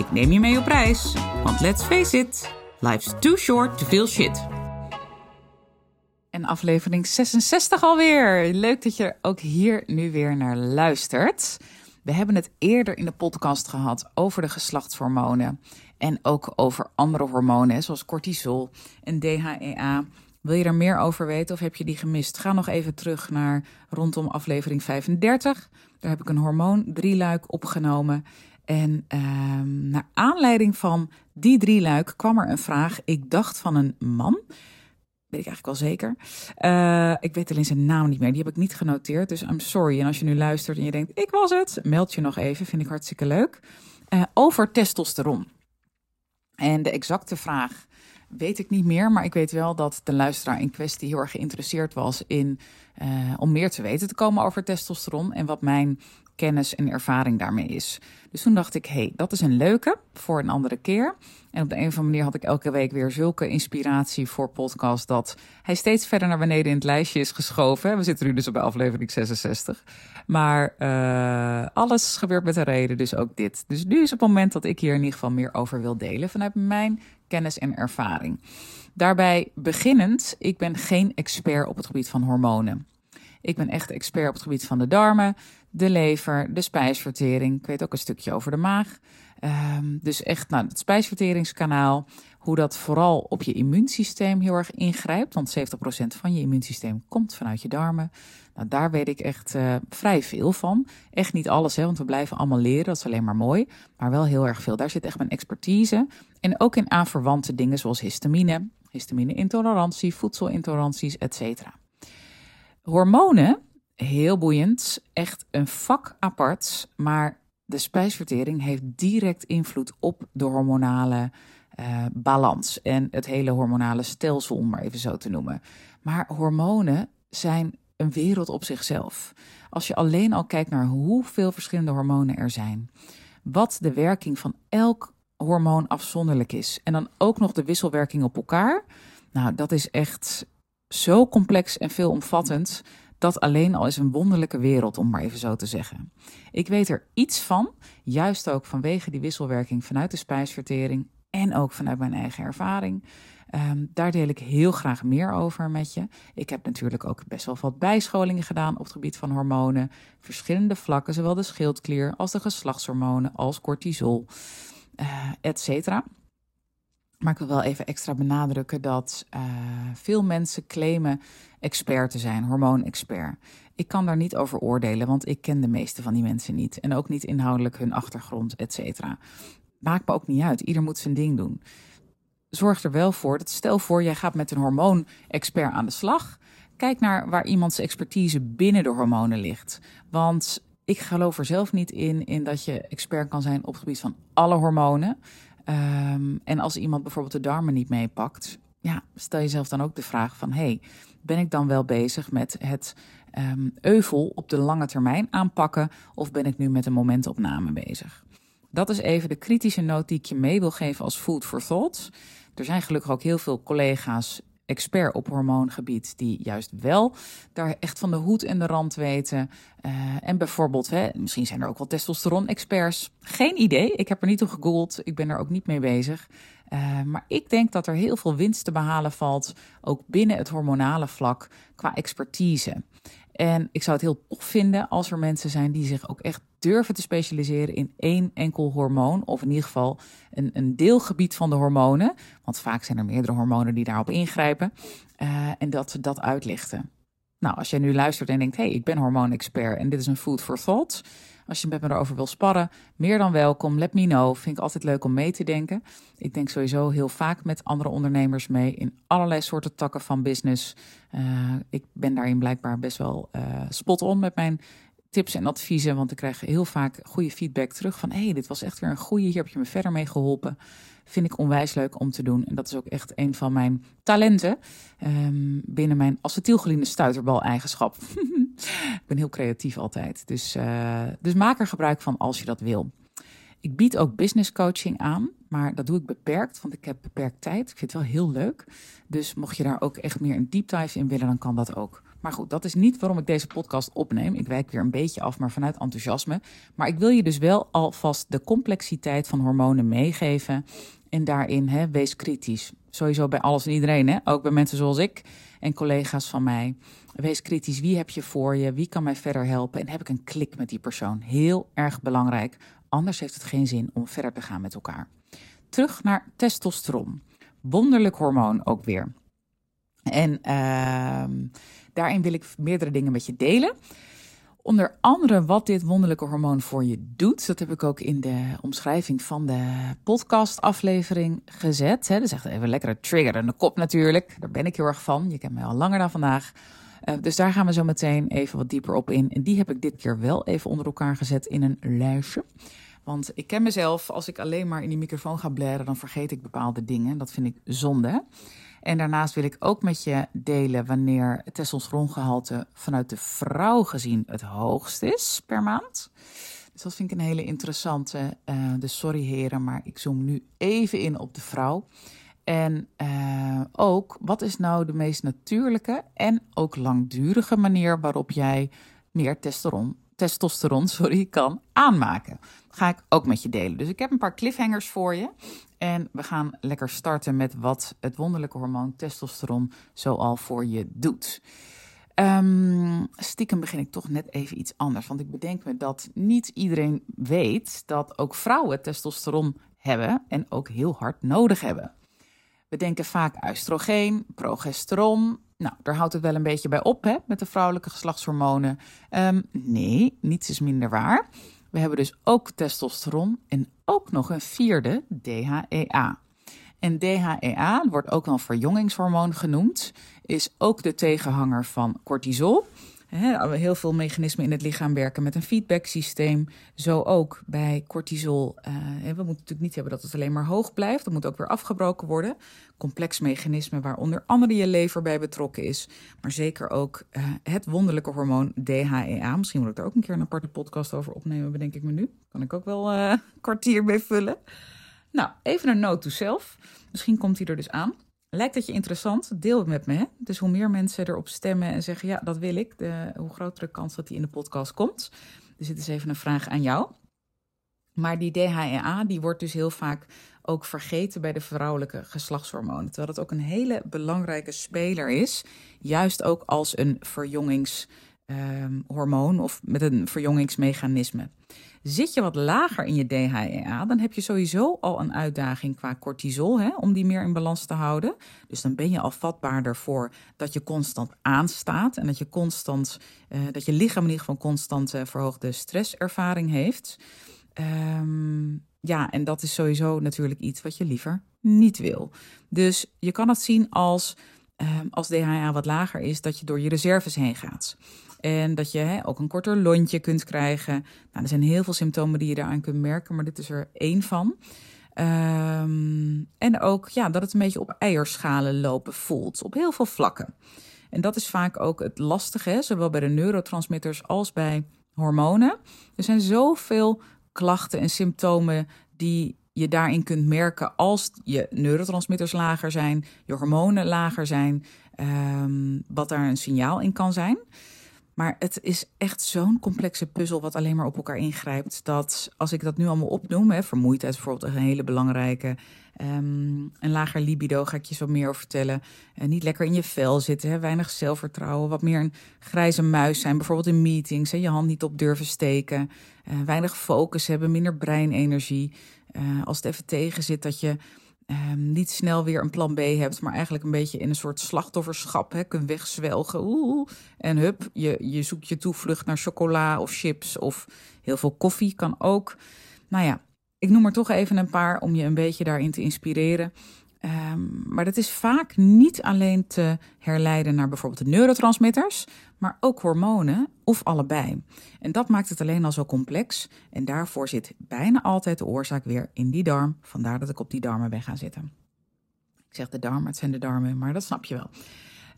Ik neem je mee op reis, want let's face it, life's too short to feel shit. En aflevering 66 alweer. Leuk dat je ook hier nu weer naar luistert. We hebben het eerder in de podcast gehad over de geslachtshormonen. En ook over andere hormonen, zoals cortisol en DHEA. Wil je er meer over weten of heb je die gemist? Ga nog even terug naar rondom aflevering 35. Daar heb ik een hormoon drieluik opgenomen. En ehm, naar aanleiding van die drieluik kwam er een vraag. Ik dacht van een man. Weet ik eigenlijk wel zeker. Uh, ik weet alleen zijn naam niet meer. Die heb ik niet genoteerd. Dus I'm sorry. En als je nu luistert en je denkt, ik was het, meld je nog even. Vind ik hartstikke leuk. Uh, over testosteron. En de exacte vraag weet ik niet meer. Maar ik weet wel dat de luisteraar in kwestie heel erg geïnteresseerd was in uh, om meer te weten te komen over testosteron. En wat mijn kennis en ervaring daarmee is. Dus toen dacht ik, hé, hey, dat is een leuke voor een andere keer. En op de een of andere manier had ik elke week weer zulke inspiratie voor podcast dat hij steeds verder naar beneden in het lijstje is geschoven. We zitten nu dus op aflevering 66. Maar uh, alles gebeurt met een reden, dus ook dit. Dus nu is het moment dat ik hier in ieder geval meer over wil delen vanuit mijn kennis en ervaring. Daarbij beginnend, ik ben geen expert op het gebied van hormonen. Ik ben echt expert op het gebied van de darmen, de lever, de spijsvertering. Ik weet ook een stukje over de maag. Um, dus echt nou, het spijsverteringskanaal. Hoe dat vooral op je immuunsysteem heel erg ingrijpt. Want 70% van je immuunsysteem komt vanuit je darmen. Nou, daar weet ik echt uh, vrij veel van. Echt niet alles, hè, want we blijven allemaal leren. Dat is alleen maar mooi. Maar wel heel erg veel. Daar zit echt mijn expertise. En ook in aanverwante dingen zoals histamine, histamine-intolerantie, voedselintoleranties, etc. Hormonen, heel boeiend, echt een vak apart, maar de spijsvertering heeft direct invloed op de hormonale uh, balans en het hele hormonale stelsel, om maar even zo te noemen. Maar hormonen zijn een wereld op zichzelf. Als je alleen al kijkt naar hoeveel verschillende hormonen er zijn, wat de werking van elk hormoon afzonderlijk is en dan ook nog de wisselwerking op elkaar, nou, dat is echt zo complex en veelomvattend. Dat alleen al is een wonderlijke wereld, om maar even zo te zeggen. Ik weet er iets van, juist ook vanwege die wisselwerking vanuit de spijsvertering en ook vanuit mijn eigen ervaring. Um, daar deel ik heel graag meer over met je. Ik heb natuurlijk ook best wel wat bijscholingen gedaan op het gebied van hormonen. Verschillende vlakken, zowel de schildklier als de geslachtshormonen, als cortisol, uh, et cetera. Maar ik wil wel even extra benadrukken dat uh, veel mensen claimen expert te zijn, hormoonexpert. Ik kan daar niet over oordelen, want ik ken de meeste van die mensen niet. En ook niet inhoudelijk hun achtergrond, et cetera. Maakt me ook niet uit. Ieder moet zijn ding doen. Zorg er wel voor dat stel voor, jij gaat met een hormoonexpert aan de slag. Kijk naar waar iemands expertise binnen de hormonen ligt. Want ik geloof er zelf niet in, in dat je expert kan zijn op het gebied van alle hormonen. Um, en als iemand bijvoorbeeld de darmen niet meepakt, ja, stel jezelf dan ook de vraag van, hey, ben ik dan wel bezig met het um, euvel op de lange termijn aanpakken of ben ik nu met een momentopname bezig? Dat is even de kritische noot die ik je mee wil geven als food for thought. Er zijn gelukkig ook heel veel collega's expert op hormoongebied die juist wel daar echt van de hoed en de rand weten. Uh, en bijvoorbeeld, hè, misschien zijn er ook wel testosteron-experts. Geen idee. Ik heb er niet op gegoogeld. Ik ben er ook niet mee bezig. Uh, maar ik denk dat er heel veel winst te behalen valt, ook binnen het hormonale vlak, qua expertise. En ik zou het heel tof vinden als er mensen zijn die zich ook echt durven te specialiseren in één enkel hormoon. Of in ieder geval een, een deelgebied van de hormonen. Want vaak zijn er meerdere hormonen die daarop ingrijpen. Uh, en dat ze dat uitlichten. Nou, als jij nu luistert en denkt: hé, hey, ik ben hormoonexpert en dit is een food for thought. Als je met me erover wil sparren, meer dan welkom. Let me know. Vind ik altijd leuk om mee te denken. Ik denk sowieso heel vaak met andere ondernemers mee in allerlei soorten takken van business. Uh, ik ben daarin blijkbaar best wel uh, spot on met mijn tips en adviezen. Want ik krijg heel vaak goede feedback terug van... hé, hey, dit was echt weer een goede, hier heb je me verder mee geholpen. Vind ik onwijs leuk om te doen. En dat is ook echt een van mijn talenten um, binnen mijn acetylcholine stuiterbal eigenschap. ik ben heel creatief altijd. Dus, uh, dus maak er gebruik van als je dat wil. Ik bied ook business coaching aan, maar dat doe ik beperkt, want ik heb beperkt tijd. Ik vind het wel heel leuk. Dus mocht je daar ook echt meer een deep dive in willen, dan kan dat ook. Maar goed, dat is niet waarom ik deze podcast opneem. Ik wijk weer een beetje af, maar vanuit enthousiasme. Maar ik wil je dus wel alvast de complexiteit van hormonen meegeven. En daarin, hè, wees kritisch. Sowieso bij alles en iedereen, hè? ook bij mensen zoals ik en collega's van mij. Wees kritisch. Wie heb je voor je? Wie kan mij verder helpen? En heb ik een klik met die persoon? Heel erg belangrijk. Anders heeft het geen zin om verder te gaan met elkaar. Terug naar testosteron. Wonderlijk hormoon ook weer. En uh, daarin wil ik meerdere dingen met je delen. Onder andere wat dit wonderlijke hormoon voor je doet. Dat heb ik ook in de omschrijving van de podcastaflevering gezet. Dat is echt even lekkere triggerende kop natuurlijk. Daar ben ik heel erg van. Je kent mij al langer dan vandaag. Uh, dus daar gaan we zo meteen even wat dieper op in. En die heb ik dit keer wel even onder elkaar gezet in een lijstje. Want ik ken mezelf, als ik alleen maar in die microfoon ga blaren, dan vergeet ik bepaalde dingen. Dat vind ik zonde. En daarnaast wil ik ook met je delen wanneer het testosterongehalte vanuit de vrouw gezien het hoogst is per maand. Dus dat vind ik een hele interessante. Uh, dus sorry heren, maar ik zoom nu even in op de vrouw. En uh, ook, wat is nou de meest natuurlijke en ook langdurige manier waarop jij meer testosteron, testosteron sorry, kan aanmaken? Ga ik ook met je delen. Dus ik heb een paar cliffhangers voor je. En we gaan lekker starten met wat het wonderlijke hormoon testosteron zoal voor je doet. Um, stiekem begin ik toch net even iets anders. Want ik bedenk me dat niet iedereen weet dat ook vrouwen testosteron hebben en ook heel hard nodig hebben. We denken vaak oestrogeen, progesteron. Nou, daar houdt het wel een beetje bij op hè, met de vrouwelijke geslachtshormonen. Um, nee, niets is minder waar. We hebben dus ook testosteron en ook nog een vierde, DHEA. En DHEA wordt ook wel verjongingshormoon genoemd, is ook de tegenhanger van cortisol heel veel mechanismen in het lichaam werken met een feedbacksysteem. Zo ook bij cortisol. Uh, we moeten natuurlijk niet hebben dat het alleen maar hoog blijft. Dat moet ook weer afgebroken worden. Complex mechanisme waaronder andere je lever bij betrokken is. Maar zeker ook uh, het wonderlijke hormoon DHEA. Misschien moet ik er ook een keer een aparte podcast over opnemen, bedenk ik me nu. Kan ik ook wel uh, een kwartier mee vullen. Nou, even een note to self. Misschien komt hij er dus aan. Lijkt dat je interessant? Deel het met me. Hè? Dus hoe meer mensen erop stemmen en zeggen: ja, dat wil ik, de, hoe grotere kans dat die in de podcast komt. Dus dit is even een vraag aan jou. Maar die DHEA die wordt dus heel vaak ook vergeten bij de vrouwelijke geslachtshormonen. Terwijl het ook een hele belangrijke speler is. Juist ook als een verjongingshormoon um, of met een verjongingsmechanisme. Zit je wat lager in je DHEA, dan heb je sowieso al een uitdaging qua cortisol, hè, om die meer in balans te houden. Dus dan ben je al vatbaarder voor dat je constant aanstaat en dat je constant, uh, dat je lichaam in ieder geval constant uh, verhoogde stresservaring heeft. Um, ja, en dat is sowieso natuurlijk iets wat je liever niet wil. Dus je kan het zien als, um, als DHA wat lager is, dat je door je reserves heen gaat. En dat je hè, ook een korter lontje kunt krijgen. Nou, er zijn heel veel symptomen die je daaraan kunt merken, maar dit is er één van. Um, en ook ja, dat het een beetje op eierschalen lopen voelt, op heel veel vlakken. En dat is vaak ook het lastige, zowel bij de neurotransmitters als bij hormonen. Er zijn zoveel klachten en symptomen die je daarin kunt merken als je neurotransmitters lager zijn, je hormonen lager zijn, um, wat daar een signaal in kan zijn. Maar het is echt zo'n complexe puzzel wat alleen maar op elkaar ingrijpt. Dat als ik dat nu allemaal opnoem, hè, vermoeidheid is bijvoorbeeld een hele belangrijke. Um, een lager libido ga ik je zo meer over vertellen. Uh, niet lekker in je vel zitten, hè, weinig zelfvertrouwen. Wat meer een grijze muis zijn, bijvoorbeeld in meetings. Hè, je hand niet op durven steken. Uh, weinig focus hebben, minder breinenergie. Uh, als het even tegen zit, dat je um, niet snel weer een plan B hebt, maar eigenlijk een beetje in een soort slachtofferschap hè, kunt wegzwelgen. Oeh, en hup, je, je zoekt je toevlucht naar chocola of chips of heel veel koffie kan ook. Nou ja, ik noem er toch even een paar om je een beetje daarin te inspireren. Ehm, maar dat is vaak niet alleen te herleiden naar bijvoorbeeld de neurotransmitters, maar ook hormonen of allebei. En dat maakt het alleen al zo complex. En daarvoor zit bijna altijd de oorzaak weer in die darm. Vandaar dat ik op die darmen ben gaan zitten. Ik zeg de darmen, het zijn de darmen, maar dat snap je wel.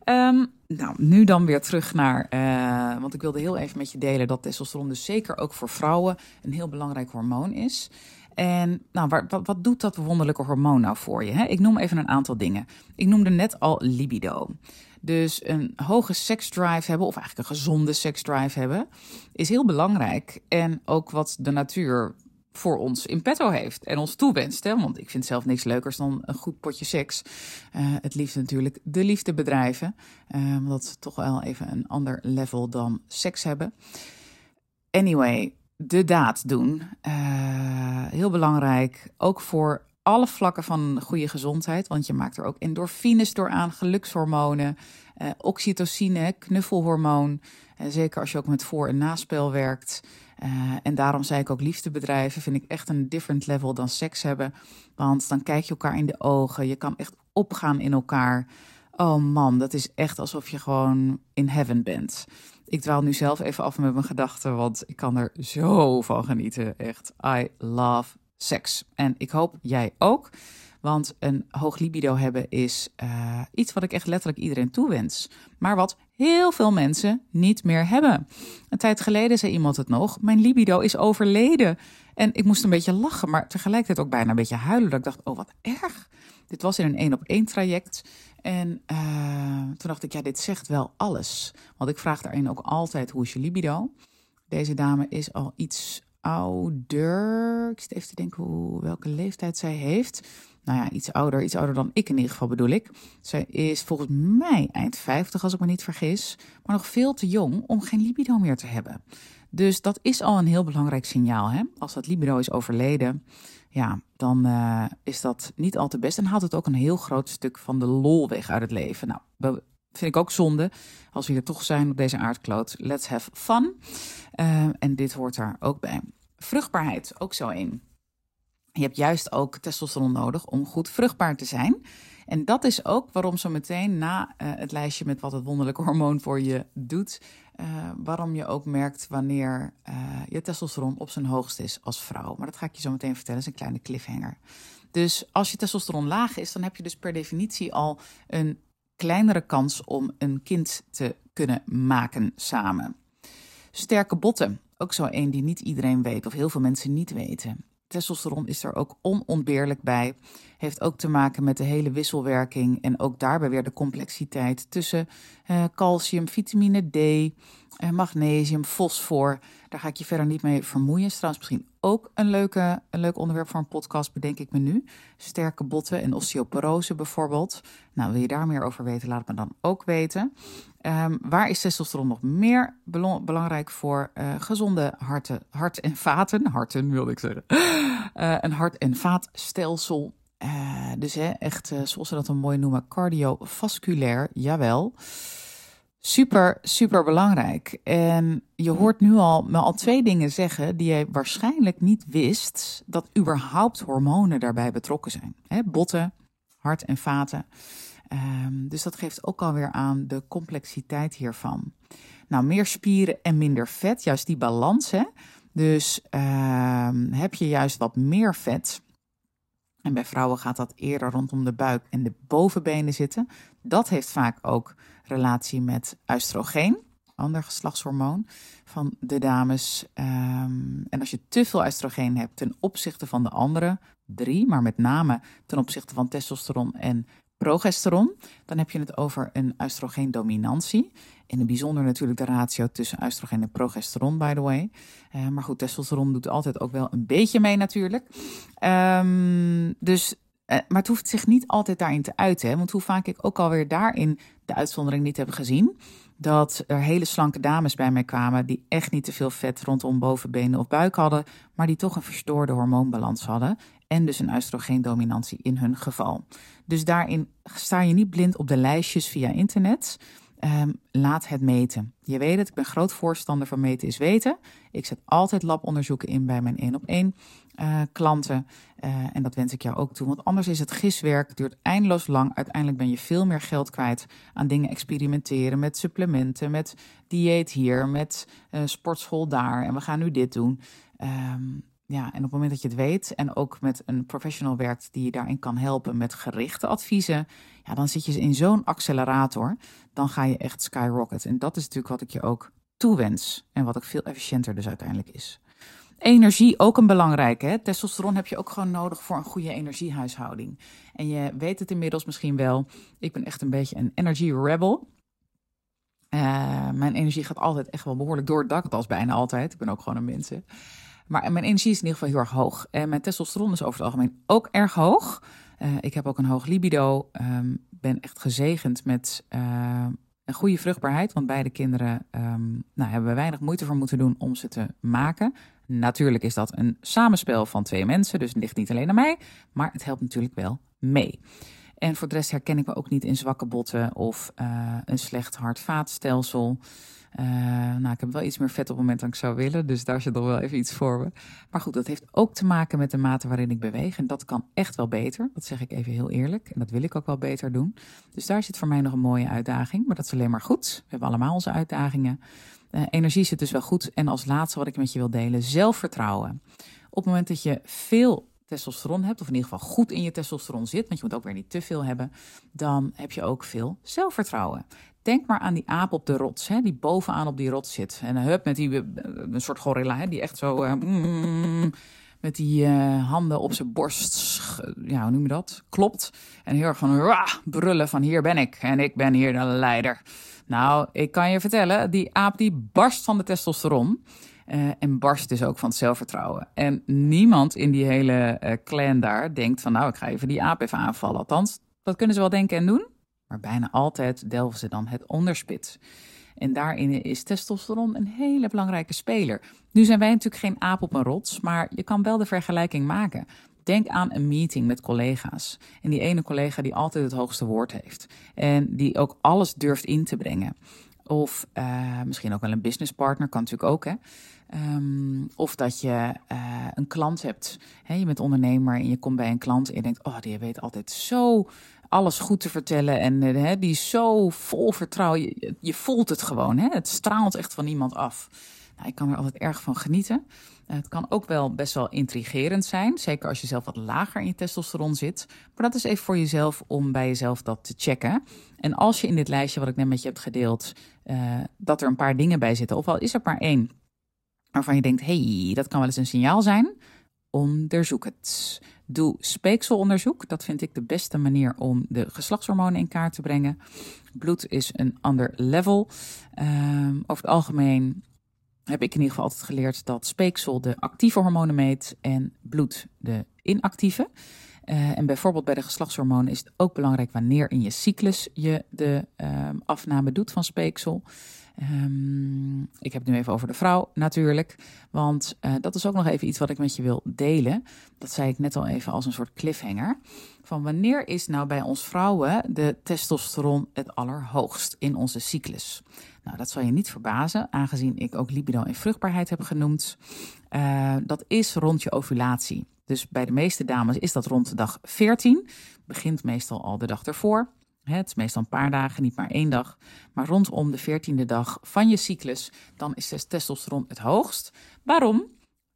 Um, nou, nu dan weer terug naar, uh, want ik wilde heel even met je delen dat testosteron dus zeker ook voor vrouwen een heel belangrijk hormoon is. En nou, wat, wat doet dat wonderlijke hormoon nou voor je? Hè? Ik noem even een aantal dingen. Ik noemde net al libido. Dus een hoge seksdrive hebben, of eigenlijk een gezonde seksdrive hebben, is heel belangrijk. En ook wat de natuur voor ons in petto heeft en ons toewenst. Hè? Want ik vind zelf niks leukers dan een goed potje seks. Uh, het liefst natuurlijk de liefde bedrijven. Uh, dat is toch wel even een ander level dan seks hebben. Anyway, de daad doen. Uh, heel belangrijk. Ook voor alle vlakken van goede gezondheid. Want je maakt er ook endorfines door aan, gelukshormonen, uh, oxytocine, knuffelhormoon. Uh, zeker als je ook met voor- en naspel werkt. en daarom zei ik ook liefdebedrijven vind ik echt een different level dan seks hebben. Want dan kijk je elkaar in de ogen. Je kan echt opgaan in elkaar. Oh man, dat is echt alsof je gewoon in heaven bent. Ik dwaal nu zelf even af met mijn gedachten, want ik kan er zo van genieten. Echt, I love seks. En ik hoop jij ook. Want een hoog libido hebben is uh, iets wat ik echt letterlijk iedereen toewens. Maar wat heel veel mensen niet meer hebben. Een tijd geleden zei iemand het nog: Mijn libido is overleden. En ik moest een beetje lachen, maar tegelijkertijd ook bijna een beetje huilen. Dat ik dacht: Oh, wat erg. Dit was in een één op één traject. En uh, toen dacht ik, ja, dit zegt wel alles. Want ik vraag daarin ook altijd, hoe is je libido? Deze dame is al iets ouder. Ik zit even te denken hoe, welke leeftijd zij heeft. Nou ja, iets ouder, iets ouder dan ik in ieder geval bedoel ik. Zij is volgens mij eind 50 als ik me niet vergis. Maar nog veel te jong om geen libido meer te hebben. Dus dat is al een heel belangrijk signaal. Hè? Als dat libido is overleden, ja, dan uh, is dat niet al te best. En haalt het ook een heel groot stuk van de lol weg uit het leven. Nou, dat vind ik ook zonde. Als we hier toch zijn op deze aardkloot, let's have fun. Uh, en dit hoort daar ook bij. Vruchtbaarheid, ook zo één. Je hebt juist ook testosteron nodig om goed vruchtbaar te zijn. En dat is ook waarom zo meteen na uh, het lijstje met wat het wonderlijke hormoon voor je doet, uh, waarom je ook merkt wanneer uh, je testosteron op zijn hoogst is als vrouw. Maar dat ga ik je zo meteen vertellen, dat is een kleine cliffhanger. Dus als je testosteron laag is, dan heb je dus per definitie al een kleinere kans om een kind te kunnen maken samen. Sterke botten, ook zo één die niet iedereen weet of heel veel mensen niet weten. Testosteron is er ook onontbeerlijk bij. Heeft ook te maken met de hele wisselwerking en ook daarbij weer de complexiteit tussen uh, calcium, vitamine D, uh, magnesium, fosfor. Daar ga ik je verder niet mee vermoeien. Is trouwens misschien ook een, leuke, een leuk onderwerp voor een podcast, bedenk ik me nu. Sterke botten en osteoporose bijvoorbeeld. Nou, wil je daar meer over weten, laat me dan ook weten. Um, waar is testosteron nog meer belangrijk voor? Uh, gezonde harten, hart en vaten. Harten wilde ik zeggen. Een hart- en vaatstelsel. Uh, dus hè, echt, zoals ze dat dan mooi noemen, cardiovasculair, jawel. Super, super belangrijk. En je hoort nu al, me al twee dingen zeggen die je waarschijnlijk niet wist, dat überhaupt hormonen daarbij betrokken zijn. Hè, botten, hart en vaten. Um, dus dat geeft ook alweer aan de complexiteit hiervan. Nou, meer spieren en minder vet, juist die balans. Hè? Dus uh, heb je juist wat meer vet. En bij vrouwen gaat dat eerder rondom de buik en de bovenbenen zitten. Dat heeft vaak ook relatie met oestrogeen, ander geslachtshormoon van de dames. Um, en als je te veel oestrogeen hebt ten opzichte van de andere drie, maar met name ten opzichte van testosteron en progesteron, dan heb je het over een oestrogeendominantie. In het bijzonder natuurlijk de ratio tussen oestrogeen en progesteron, by the way. Uh, maar goed, testosteron doet altijd ook wel een beetje mee natuurlijk. Um, dus, uh, maar het hoeft zich niet altijd daarin te uiten. Want hoe vaak ik ook alweer daarin de uitzondering niet heb gezien dat er hele slanke dames bij mij kwamen die echt niet te veel vet rondom bovenbenen of buik hadden, maar die toch een verstoorde hormoonbalans hadden en dus een oestrogeendominantie in hun geval. Dus daarin sta je niet blind op de lijstjes via internet. Ehm, laat het meten. Je weet het, ik ben groot voorstander van meten is weten. Ik zet altijd labonderzoeken in bij mijn één op één uh, klanten. Uh, en dat wens ik jou ook toe. Want anders is het giswerk, duurt eindeloos lang. Uiteindelijk ben je veel meer geld kwijt aan dingen experimenteren met supplementen, met dieet hier, met uh, sportschool daar. En we gaan nu dit doen. Um, ja, en op het moment dat je het weet en ook met een professional werkt die je daarin kan helpen met gerichte adviezen, ja, dan zit je in zo'n accelerator. Dan ga je echt skyrocket. En dat is natuurlijk wat ik je ook toewens. En wat ook veel efficiënter dus uiteindelijk is. Energie ook een belangrijke. Hè? Testosteron heb je ook gewoon nodig voor een goede energiehuishouding. En je weet het inmiddels misschien wel. Ik ben echt een beetje een energy rebel. Uh, mijn energie gaat altijd echt wel behoorlijk door het dak, als bijna altijd. Ik ben ook gewoon een mens. Maar mijn energie is in ieder geval heel erg hoog. En mijn testosteron is over het algemeen ook erg hoog. Uh, ik heb ook een hoog libido. Um, ben echt gezegend met uh, een goede vruchtbaarheid. Want beide kinderen um, nou, hebben we weinig moeite voor moeten doen om ze te maken. Natuurlijk is dat een samenspel van twee mensen. Dus het ligt niet alleen aan mij. Maar het helpt natuurlijk wel mee. En voor de rest herken ik me ook niet in zwakke botten of uh, een slecht hart-vaatstelsel. Uh, nou, ik heb wel iets meer vet op het moment dat ik zou willen, dus daar zit nog wel even iets voor me. Maar goed, dat heeft ook te maken met de mate waarin ik beweeg. En dat kan echt wel beter. Dat zeg ik even heel eerlijk. En dat wil ik ook wel beter doen. Dus daar zit voor mij nog een mooie uitdaging. Maar dat is alleen maar goed. We hebben allemaal onze uitdagingen. Uh, energie zit dus wel goed. En als laatste wat ik met je wil delen, zelfvertrouwen. Op het moment dat je veel testosteron hebt, of in ieder geval goed in je testosteron zit, want je moet ook weer niet te veel hebben, dan heb je ook veel zelfvertrouwen. Denk maar aan die aap op de rots, hè, die bovenaan op die rots zit. En een hup met die, eh, een soort gorilla, hè, die echt zo uh, met die handen op zijn borst, ja, hoe noem je dat? Klopt. En heel erg van brullen van hier ben ik en ik ben hier de leider. Nou, ik kan je vertellen, die aap die barst van de testosteron. Uh, en barst dus ook van het zelfvertrouwen. En niemand in die hele uh, clan daar denkt van nou, ik ga even die aap even aanvallen. Althans, dat kunnen ze wel denken en doen. Maar bijna altijd delven ze dan het onderspit. En daarin is testosteron een hele belangrijke speler. Nu zijn wij natuurlijk geen aap op een rots, maar je kan wel de vergelijking maken. Denk aan een meeting met collega's. En die ene collega die altijd het hoogste woord heeft. En die ook alles durft in te brengen. Of uh, misschien ook wel een businesspartner, kan natuurlijk ook. Hè? Um, of dat je uh, een klant hebt. Je bent ondernemer en je komt bij een klant en je denkt: Oh, die weet altijd zo alles goed te vertellen. En uh, die is zo vol vertrouwen. Je, je voelt het gewoon. Hè? Het straalt echt van iemand af. Nou, ik kan er altijd erg van genieten. Het kan ook wel best wel intrigerend zijn, zeker als je zelf wat lager in je testosteron zit. Maar dat is even voor jezelf om bij jezelf dat te checken. En als je in dit lijstje wat ik net met je heb gedeeld, dat er een paar dingen bij zitten, of is er maar één waarvan je denkt, hey, dat kan wel eens een signaal zijn, onderzoek het. Doe speekselonderzoek. Dat vind ik de beste manier om de geslachtshormonen in kaart te brengen. Bloed is een ander level. Um, over het algemeen heb ik in ieder geval altijd geleerd dat speeksel de actieve hormonen meet en bloed de inactieve. Uh, en bijvoorbeeld bij de geslachtshormonen is het ook belangrijk wanneer in je cyclus je de um, afname doet van speeksel. Um, ik heb het nu even over de vrouw natuurlijk, want uh, dat is ook nog even iets wat ik met je wil delen. Dat zei ik net al even als een soort cliffhanger. Van wanneer is nou bij ons vrouwen de testosteron het allerhoogst in onze cyclus? Nou, dat zal je niet verbazen, aangezien ik ook libido en vruchtbaarheid heb genoemd. Uh, dat is rond je ovulatie. Dus bij de meeste dames is dat rond de dag 14. Begint meestal al de dag ervoor. Het is meestal een paar dagen, niet maar één dag. Maar rondom de veertiende dag van je cyclus, dan is de testosteron het hoogst. Waarom?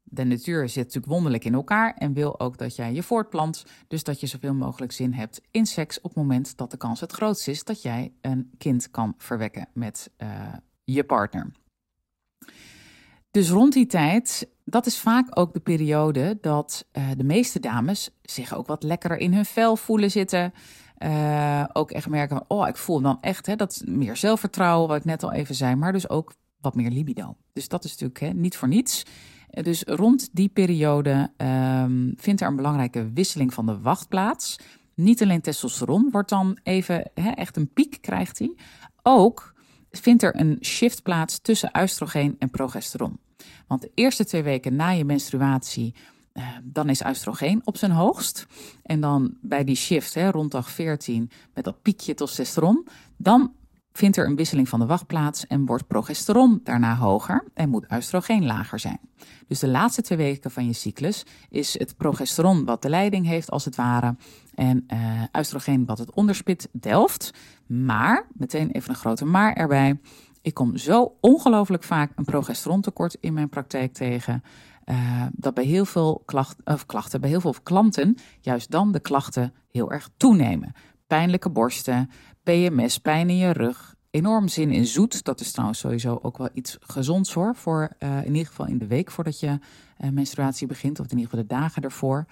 De natuur zit natuurlijk wonderlijk in elkaar en wil ook dat jij je voortplant. Dus dat je zoveel mogelijk zin hebt in seks op het moment dat de kans het grootst is dat jij een kind kan verwekken met uh, je partner. Dus rond die tijd, dat is vaak ook de periode dat uh, de meeste dames zich ook wat lekkerder in hun vel voelen zitten. Uh, ook echt merken, oh, ik voel dan echt hè, dat meer zelfvertrouwen, wat ik net al even zei, maar dus ook wat meer libido. Dus dat is natuurlijk hè, niet voor niets. Dus rond die periode um, vindt er een belangrijke wisseling van de wacht plaats. Niet alleen testosteron wordt dan even hè, echt een piek, krijgt hij. Ook vindt er een shift plaats tussen oestrogeen en progesteron. Want de eerste twee weken na je menstruatie, uh, dan is oestrogeen op zijn hoogst. En dan bij die shift hè, rond dag 14 met dat piekje testosteron, dan vindt er een wisseling van de wacht plaats en wordt progesteron daarna hoger en moet oestrogeen lager zijn. Dus de laatste twee weken van je cyclus is het progesteron wat de leiding heeft als het ware en uh, oestrogeen wat het onderspit delft. Maar, meteen even een grote maar erbij, ik kom zo ongelooflijk vaak een progesterontekort in mijn praktijk tegen. Uh, dat bij heel veel klachten, of klachten, bij heel veel klanten, juist dan de klachten heel erg toenemen. Pijnlijke borsten, PMS, pijn in je rug, enorm zin in zoet. Dat is trouwens sowieso ook wel iets gezonds hoor. Voor uh, in ieder geval in de week voordat je uh, menstruatie begint, of in ieder geval de dagen ervoor.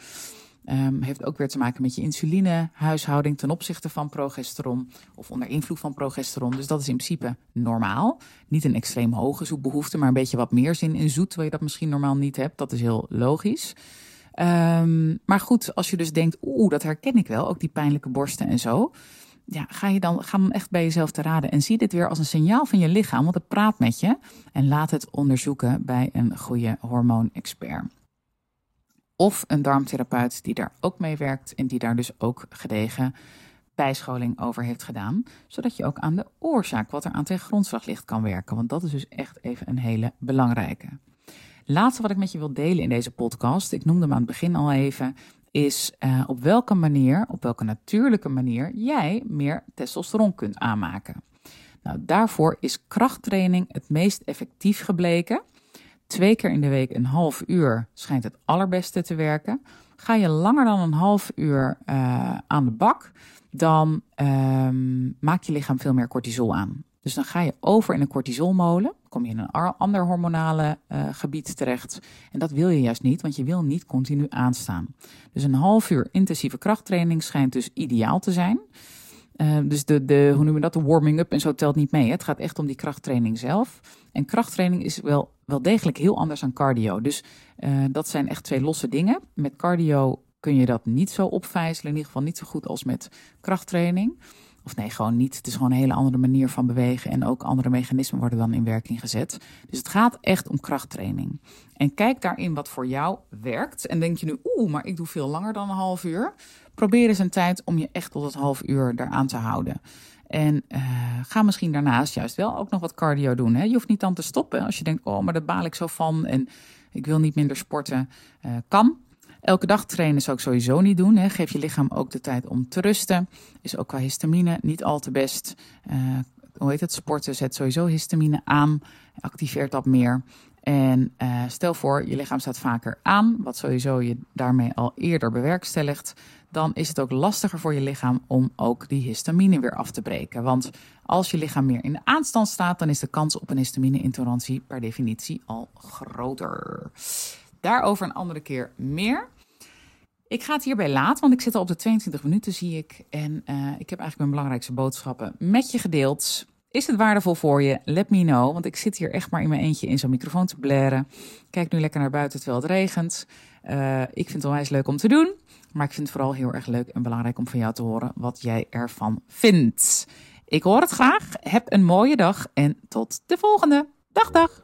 Um, heeft ook weer te maken met je insulinehuishouding ten opzichte van progesteron of onder invloed van progesteron. Dus dat is in principe normaal. Niet een extreem hoge zoetbehoefte, maar een beetje wat meer zin in zoet, terwijl je dat misschien normaal niet hebt. Dat is heel logisch. Um, maar goed, als je dus denkt, oeh, dat herken ik wel, ook die pijnlijke borsten en zo. Ja, ga je dan, ga dan echt bij jezelf te raden en zie dit weer als een signaal van je lichaam, want het praat met je. En laat het onderzoeken bij een goede hormoonexpert. Of een darmtherapeut die daar ook mee werkt en die daar dus ook gedegen bijscholing over heeft gedaan. Zodat je ook aan de oorzaak, wat er aan ten grondslag ligt, kan werken. Want dat is dus echt even een hele belangrijke. Laatste wat ik met je wil delen in deze podcast, ik noemde hem aan het begin al even, is uh, op welke manier, op welke natuurlijke manier jij meer testosteron kunt aanmaken. Nou, daarvoor is krachttraining het meest effectief gebleken. Twee keer in de week een half uur schijnt het allerbeste te werken. Ga je langer dan een half uur uh, aan de bak, dan uh, maak je lichaam veel meer cortisol aan. Dus dan ga je over in een cortisolmolen, kom je in een ander hormonale uh, gebied terecht. En dat wil je juist niet, want je wil niet continu aanstaan. Dus een half uur intensieve krachttraining schijnt dus ideaal te zijn. Uh, dus de, de, hoe noemen we dat, de warming-up en zo telt niet mee. Het gaat echt om die krachttraining zelf. En krachttraining is wel, wel degelijk heel anders dan cardio. Dus uh, dat zijn echt twee losse dingen. Met cardio kun je dat niet zo opvijzelen, in ieder geval niet zo goed als met krachttraining. Of nee, gewoon niet. Het is gewoon een hele andere manier van bewegen. En ook andere mechanismen worden dan in werking gezet. Dus het gaat echt om krachttraining. En kijk daarin wat voor jou werkt. En denk je nu, oeh, maar ik doe veel langer dan een half uur. Probeer eens een tijd om je echt tot het half uur daaraan te houden. En uh, ga misschien daarnaast juist wel ook nog wat cardio doen. Hè? Je hoeft niet dan te stoppen. Als je denkt, oh, maar daar baal ik zo van en ik wil niet minder sporten. Uh, kan. Elke dag trainen zou ik sowieso niet doen. Hè. Geef je lichaam ook de tijd om te rusten. Is ook qua histamine niet al te best. Uh, hoe heet het? Sporten zet sowieso histamine aan. Activeert dat meer. En stel voor, je lichaam staat vaker aan, wat sowieso je daarmee al eerder bewerkstelligt. Dan is het ook lastiger voor je lichaam om ook die histamine weer af te breken. Want als je lichaam meer in de aanstand staat, dan is de kans op een histamine-intolerantie per definitie al groter. Daarover een andere keer meer. Ik ga het hierbij laten, want ik zit al op de 22 minuten, zie ik. En uh, ik heb eigenlijk mijn belangrijkste boodschappen met je gedeeld. Is het waardevol voor je? Let me know, want ik zit hier echt maar in mijn eentje in zo'n microfoon te blaren. Kijk nu lekker naar buiten terwijl het regent. Uh, ik vind het onwijs leuk om te doen, maar ik vind het vooral heel erg leuk en belangrijk om van jou te horen wat jij ervan vindt. Ik hoor het graag. Heb een mooie dag en tot de volgende. Dag, dag.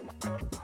Thank you.